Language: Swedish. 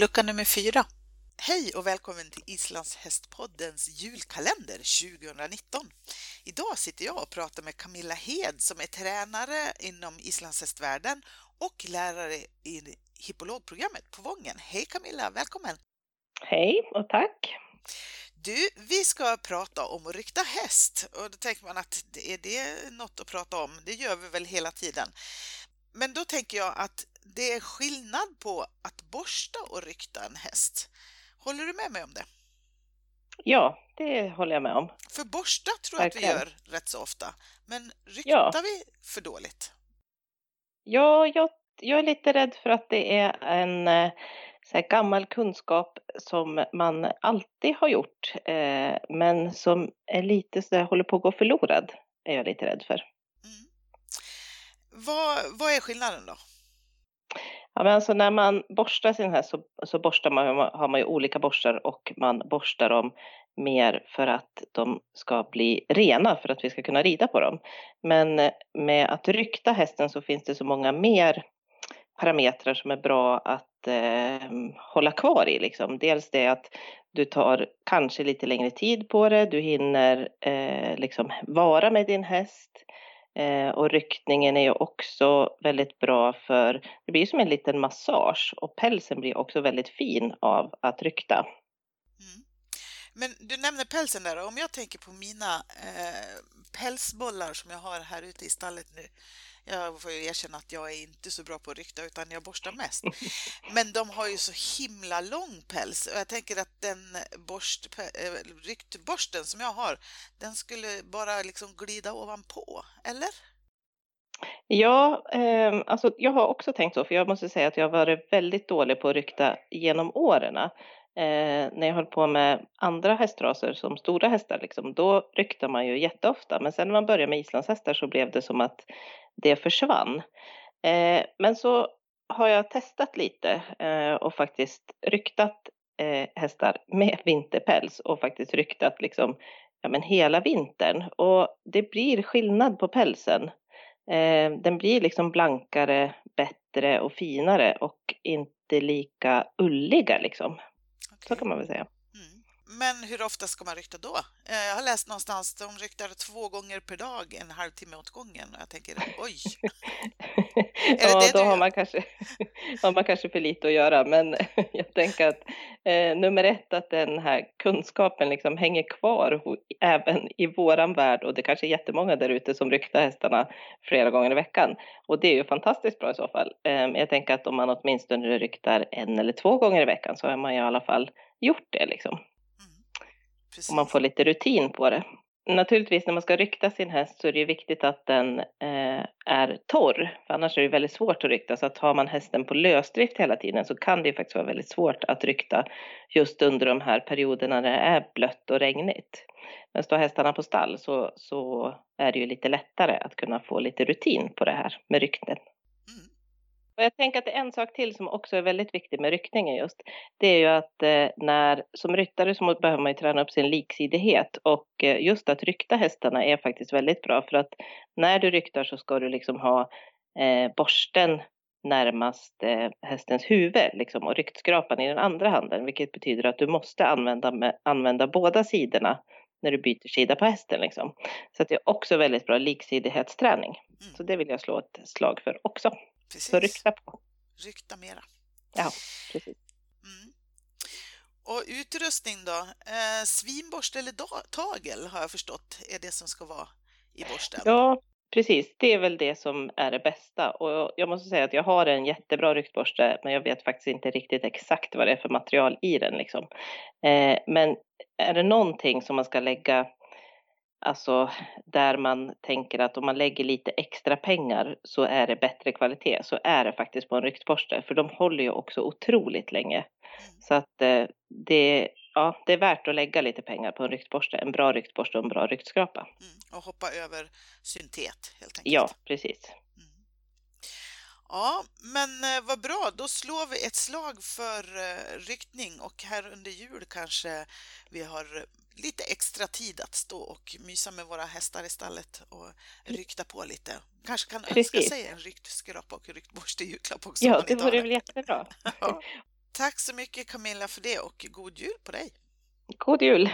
lucka nummer fyra. Hej och välkommen till Islands hästpoddens julkalender 2019. Idag sitter jag och pratar med Camilla Hed som är tränare inom islandshästvärlden och lärare i hippologprogrammet på Vången. Hej Camilla, välkommen! Hej och tack! Du, vi ska prata om att rykta häst och då tänker man att är det något att prata om? Det gör vi väl hela tiden. Men då tänker jag att det är skillnad på att borsta och rykta en häst. Håller du med mig om det? Ja, det håller jag med om. För borsta tror jag att vi gör rätt så ofta, men ryktar ja. vi för dåligt? Ja, jag, jag är lite rädd för att det är en eh, så gammal kunskap som man alltid har gjort, eh, men som är lite så där, håller på att gå förlorad, är jag lite rädd för. Mm. Vad, vad är skillnaden då? Ja, men alltså när man borstar sin häst så, så borstar man, har man ju olika borstar och man borstar dem mer för att de ska bli rena för att vi ska kunna rida på dem. Men med att rykta hästen så finns det så många mer parametrar som är bra att eh, hålla kvar i. Liksom. Dels det att du tar kanske lite längre tid på det, du hinner eh, liksom vara med din häst. Eh, och ryckningen är ju också väldigt bra för, det blir som en liten massage och pälsen blir också väldigt fin av att rykta. Mm. Men du nämner pälsen där, om jag tänker på mina eh, pälsbollar som jag har här ute i stallet nu. Jag får ju erkänna att jag är inte så bra på att rykta utan jag borstar mest. Men de har ju så himla lång päls och jag tänker att den borst, eh, ryktborsten som jag har, den skulle bara liksom glida ovanpå, eller? Ja, eh, alltså jag har också tänkt så, för jag måste säga att jag har varit väldigt dålig på att rykta genom åren. Eh, när jag höll på med andra hästraser som stora hästar, liksom, då ryckte man ju jätteofta. Men sen när man började med islandshästar så blev det som att det försvann. Eh, men så har jag testat lite eh, och faktiskt ryktat eh, hästar med vinterpäls och faktiskt ryktat liksom, ja, men hela vintern. Och det blir skillnad på pälsen. Eh, den blir liksom blankare, bättre och finare och inte lika ulliga liksom. Okay. Så kan man väl säga. Men hur ofta ska man rykta då? Eh, jag har läst någonstans att de ryktar två gånger per dag, en halvtimme åt gången. Och jag tänker, oj! ja, då har man, kanske, har man kanske för lite att göra. Men jag tänker att eh, nummer ett, att den här kunskapen liksom hänger kvar även i våran värld. Och det kanske är jättemånga där ute som ryktar hästarna flera gånger i veckan. Och det är ju fantastiskt bra i så fall. Eh, jag tänker att om man åtminstone ryktar en eller två gånger i veckan så har man i alla fall gjort det liksom. Precis. Och man får lite rutin på det. Naturligtvis när man ska rykta sin häst så är det viktigt att den eh, är torr, för annars är det väldigt svårt att rykta. Så att har man hästen på lösdrift hela tiden så kan det faktiskt vara väldigt svårt att rykta just under de här perioderna när det är blött och regnigt. Men står hästarna på stall så, så är det ju lite lättare att kunna få lite rutin på det här med rykten. Och jag tänker att det är en sak till som också är väldigt viktig med ryckningen just. Det är ju att eh, när, som ryttare så behöver man ju träna upp sin liksidighet och eh, just att rykta hästarna är faktiskt väldigt bra för att när du ryktar så ska du liksom ha eh, borsten närmast eh, hästens huvud liksom, och ryktskrapan i den andra handen, vilket betyder att du måste använda, med, använda båda sidorna när du byter sida på hästen. Liksom. Så det är också väldigt bra liksidighetsträning. Mm. Så det vill jag slå ett slag för också. Precis. Så rykta på. Rykta mera. Ja, precis. Mm. Och utrustning då? Eh, svinborste eller tagel har jag förstått är det som ska vara i borsten. Ja, precis. Det är väl det som är det bästa. Och jag måste säga att jag har en jättebra ryktborste, men jag vet faktiskt inte riktigt exakt vad det är för material i den. Liksom. Eh, men är det någonting som man ska lägga Alltså där man tänker att om man lägger lite extra pengar så är det bättre kvalitet. Så är det faktiskt på en ryktborste. För de håller ju också otroligt länge. Mm. Så att eh, det, ja, det är värt att lägga lite pengar på en ryktborste. En bra ryktborste och en bra ryktskrapa. Mm. Och hoppa över syntet helt enkelt. Ja, precis. Ja, men eh, vad bra. Då slår vi ett slag för eh, ryktning och här under jul kanske vi har lite extra tid att stå och mysa med våra hästar i stallet och rykta på lite. Kanske kan Precis. önska sig en ryktskrapa och ryktborste i julklapp också. Ja, det vore väl jättebra. ja. Tack så mycket Camilla för det och god jul på dig! God jul!